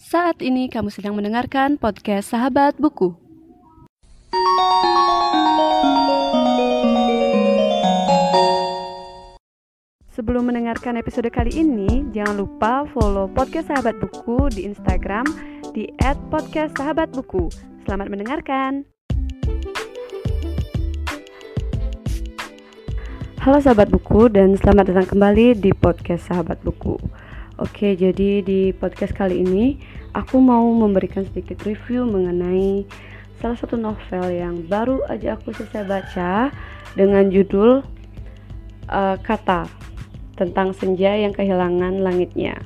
Saat ini kamu sedang mendengarkan podcast Sahabat Buku. Sebelum mendengarkan episode kali ini, jangan lupa follow podcast Sahabat Buku di Instagram di @podcastsahabatbuku. Selamat mendengarkan. Halo sahabat buku dan selamat datang kembali di podcast Sahabat Buku. Oke, jadi di podcast kali ini aku mau memberikan sedikit review mengenai salah satu novel yang baru aja aku selesai baca dengan judul uh, Kata tentang senja yang kehilangan langitnya.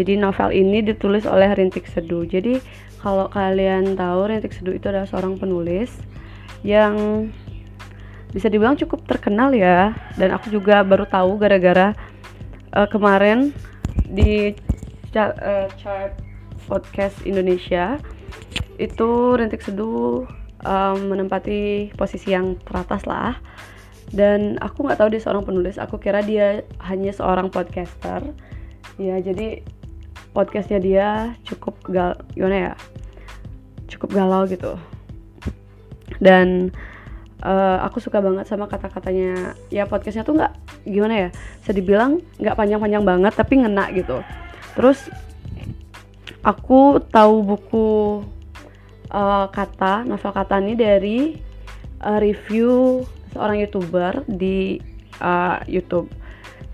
Jadi novel ini ditulis oleh Rintik Seduh. Jadi kalau kalian tahu Rintik Seduh itu adalah seorang penulis yang bisa dibilang cukup terkenal ya dan aku juga baru tahu gara-gara uh, kemarin di chart, uh, chart podcast Indonesia. Itu Rintik Seduh um, menempati posisi yang teratas lah. Dan aku nggak tahu dia seorang penulis. Aku kira dia hanya seorang podcaster. Ya jadi podcastnya dia cukup gal ya? Cukup galau gitu. Dan uh, aku suka banget sama kata-katanya. Ya podcastnya tuh nggak gimana ya bisa dibilang nggak panjang-panjang banget tapi ngena gitu. Terus aku tahu buku uh, kata novel kata ini dari uh, review seorang youtuber di uh, YouTube.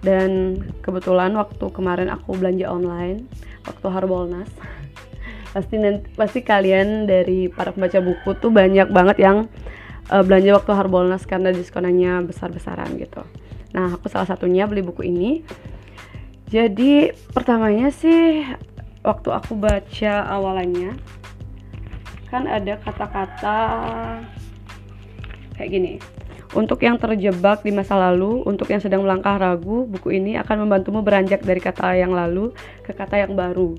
Dan kebetulan waktu kemarin aku belanja online waktu Harbolnas pasti nanti, pasti kalian dari para pembaca buku tuh banyak banget yang uh, belanja waktu Harbolnas karena diskonannya besar-besaran gitu. Nah, aku salah satunya beli buku ini. Jadi pertamanya sih waktu aku baca awalannya kan ada kata-kata kayak gini. Untuk yang terjebak di masa lalu, untuk yang sedang melangkah ragu, buku ini akan membantumu beranjak dari kata yang lalu ke kata yang baru.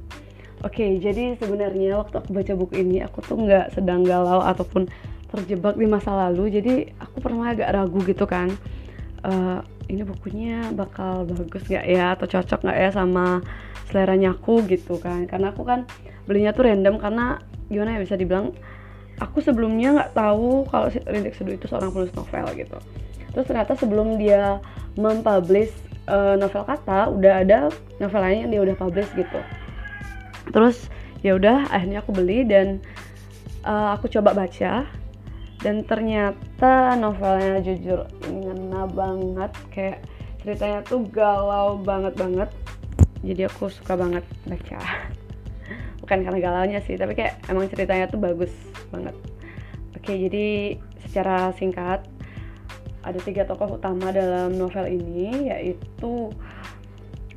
Oke, jadi sebenarnya waktu aku baca buku ini, aku tuh nggak sedang galau ataupun terjebak di masa lalu jadi aku pernah agak ragu gitu kan. Uh, ini bukunya bakal bagus gak ya atau cocok gak ya sama seleranya aku gitu kan. Karena aku kan belinya tuh random karena gimana ya bisa dibilang aku sebelumnya nggak tahu kalau Rintik Seduh itu seorang penulis novel gitu. Terus ternyata sebelum dia mempublish uh, novel kata udah ada novel lain yang dia udah publish gitu. Terus ya udah akhirnya aku beli dan uh, aku coba baca dan ternyata novelnya jujur ngena banget. Kayak ceritanya tuh galau banget banget. Jadi aku suka banget baca. Bukan karena galaunya sih tapi kayak emang ceritanya tuh bagus banget. Oke jadi secara singkat ada tiga tokoh utama dalam novel ini yaitu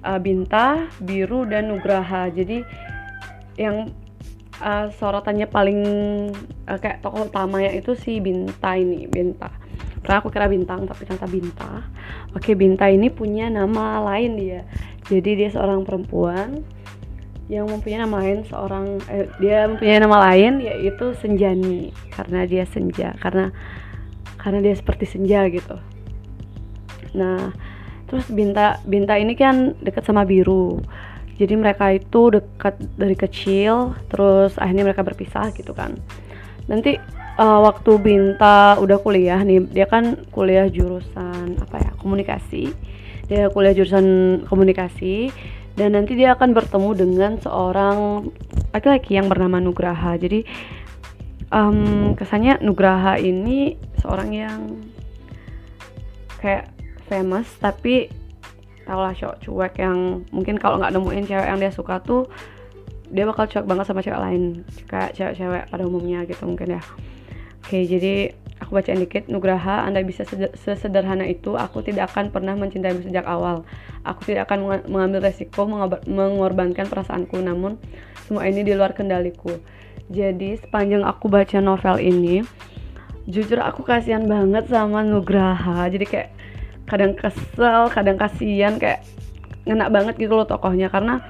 uh, Binta, Biru, dan Nugraha. Jadi yang uh, sorotannya paling uh, kayak tokoh utamanya itu si Binta ini Binta. Karena aku kira bintang tapi ternyata Binta. Oke Binta ini punya nama lain dia. Jadi dia seorang perempuan yang mempunyai nama lain seorang eh, dia mempunyai nama lain yaitu Senjani. Karena dia senja karena karena dia seperti senja gitu. Nah terus Binta Binta ini kan dekat sama Biru jadi mereka itu dekat dari kecil terus akhirnya mereka berpisah gitu kan. Nanti uh, waktu Binta udah kuliah nih dia kan kuliah jurusan apa ya komunikasi. Dia kuliah jurusan komunikasi dan nanti dia akan bertemu dengan seorang laki-laki yang bernama Nugraha. Jadi um, kesannya Nugraha ini seorang yang kayak famous tapi tau lah cowok cuek yang mungkin kalau nggak nemuin cewek yang dia suka tuh dia bakal cuek banget sama cewek lain. Kayak cewek-cewek pada umumnya gitu mungkin ya. Oke jadi aku bacain dikit. Nugraha anda bisa sesederhana itu aku tidak akan pernah mencintaimu sejak awal. Aku tidak akan mengambil resiko mengorbankan perasaanku. Namun semua ini di luar kendaliku. Jadi sepanjang aku baca novel ini jujur aku kasihan banget sama Nugraha. Jadi kayak kadang kesel kadang kasihan kayak ngena banget gitu loh tokohnya. Karena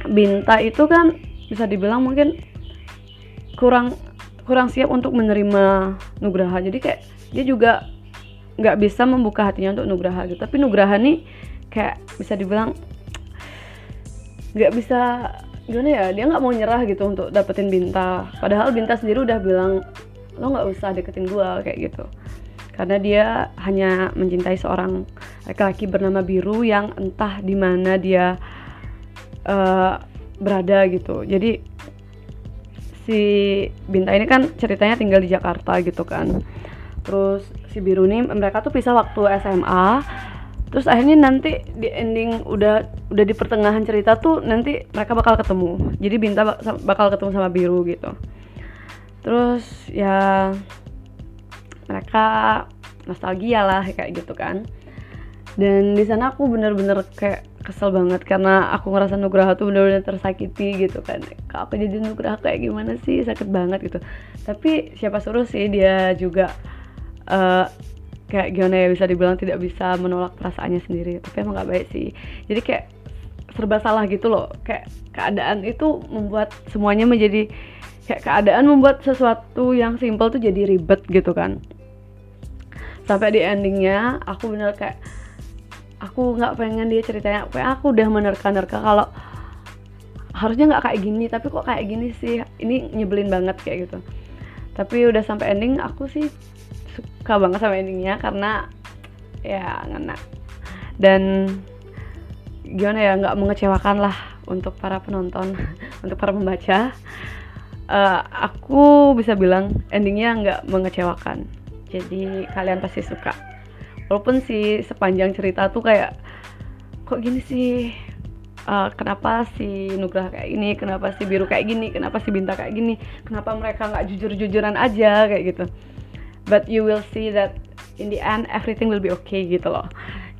Binta itu kan bisa dibilang mungkin kurang kurang siap untuk menerima Nugraha. Jadi kayak dia juga nggak bisa membuka hatinya untuk Nugraha gitu. Tapi Nugraha nih kayak bisa dibilang nggak bisa gimana ya dia nggak mau nyerah gitu untuk dapetin Binta. Padahal Binta sendiri udah bilang lo nggak usah deketin gue kayak gitu karena dia hanya mencintai seorang laki-laki bernama Biru yang entah di mana dia uh, berada gitu. Jadi si Binta ini kan ceritanya tinggal di Jakarta gitu kan. Terus si Biru ini mereka tuh pisah waktu SMA terus akhirnya nanti di ending udah udah di pertengahan cerita tuh nanti mereka bakal ketemu. Jadi Binta bakal ketemu sama Biru gitu. Terus ya mereka nostalgia lah kayak gitu kan. Dan di sana aku bener-bener kayak kesel banget karena aku ngerasa Nugraha tuh bener-bener tersakiti gitu kan. Kak aku jadi Nugraha kayak gimana sih? Sakit banget gitu. Tapi siapa suruh sih dia juga uh, kayak gimana ya bisa dibilang tidak bisa menolak perasaannya sendiri. Tapi emang gak baik sih. Jadi kayak serba salah gitu loh. Kayak keadaan itu membuat semuanya menjadi kayak keadaan membuat sesuatu yang simpel tuh jadi ribet gitu kan sampai di endingnya aku bener kayak aku nggak pengen dia ceritanya. Kayak aku udah menerka-nerka kalau harusnya nggak kayak gini tapi kok kayak gini sih? Ini nyebelin banget kayak gitu. Tapi udah sampai ending aku sih suka banget sama endingnya karena ya ngena. Dan gimana ya nggak mengecewakan lah untuk para penonton untuk para pembaca. Uh, aku bisa bilang endingnya nggak mengecewakan jadi kalian pasti suka. Walaupun sih sepanjang cerita tuh kayak kok gini sih? Uh, kenapa si Nugraha kayak ini, kenapa si Biru kayak gini, kenapa si Binta kayak gini, kenapa mereka nggak jujur-jujuran aja? kayak gitu. But you will see that in the end everything will be okay gitu loh.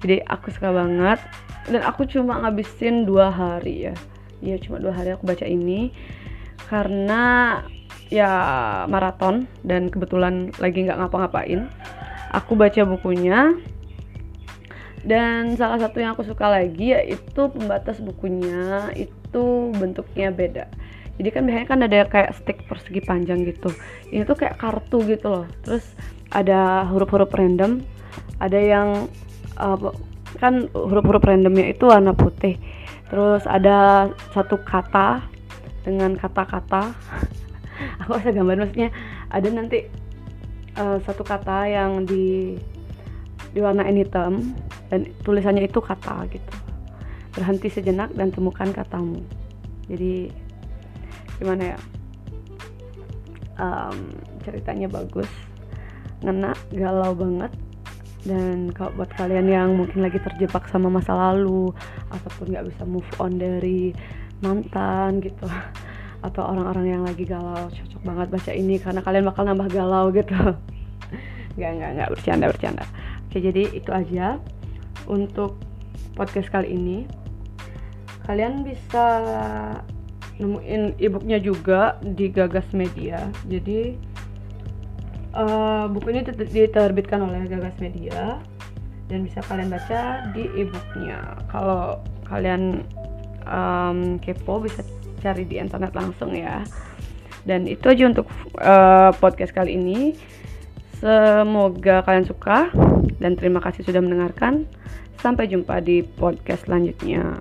Jadi aku suka banget. Dan aku cuma ngabisin dua hari ya. Ya cuma dua hari aku baca ini. Karena ya maraton dan kebetulan lagi nggak ngapa-ngapain. Aku baca bukunya. Dan salah satu yang aku suka lagi yaitu pembatas bukunya itu bentuknya beda. Jadi kan biasanya kan ada kayak stick persegi panjang gitu. Ini tuh kayak kartu gitu loh. Terus ada huruf-huruf random. Ada yang uh, kan huruf-huruf randomnya itu warna putih. Terus ada satu kata dengan kata-kata aku bisa gambar maksudnya ada nanti uh, satu kata yang di diwarnain hitam dan tulisannya itu kata gitu. Berhenti sejenak dan temukan katamu. Jadi gimana ya? Um, ceritanya bagus ngena galau banget. Dan kalau buat kalian yang mungkin lagi terjebak sama masa lalu ataupun nggak bisa move on dari mantan gitu atau orang-orang yang lagi galau cocok banget baca ini karena kalian bakal nambah galau gitu. Nggak nggak nggak bercanda bercanda. Oke jadi itu aja untuk podcast kali ini. Kalian bisa nemuin e-booknya juga di Gagas Media. Jadi uh, buku ini diterbitkan oleh Gagas Media dan bisa kalian baca di e-booknya. Kalau kalian um, kepo bisa cari di internet langsung ya. Dan itu aja untuk uh, podcast kali ini. Semoga kalian suka dan terima kasih sudah mendengarkan. Sampai jumpa di podcast selanjutnya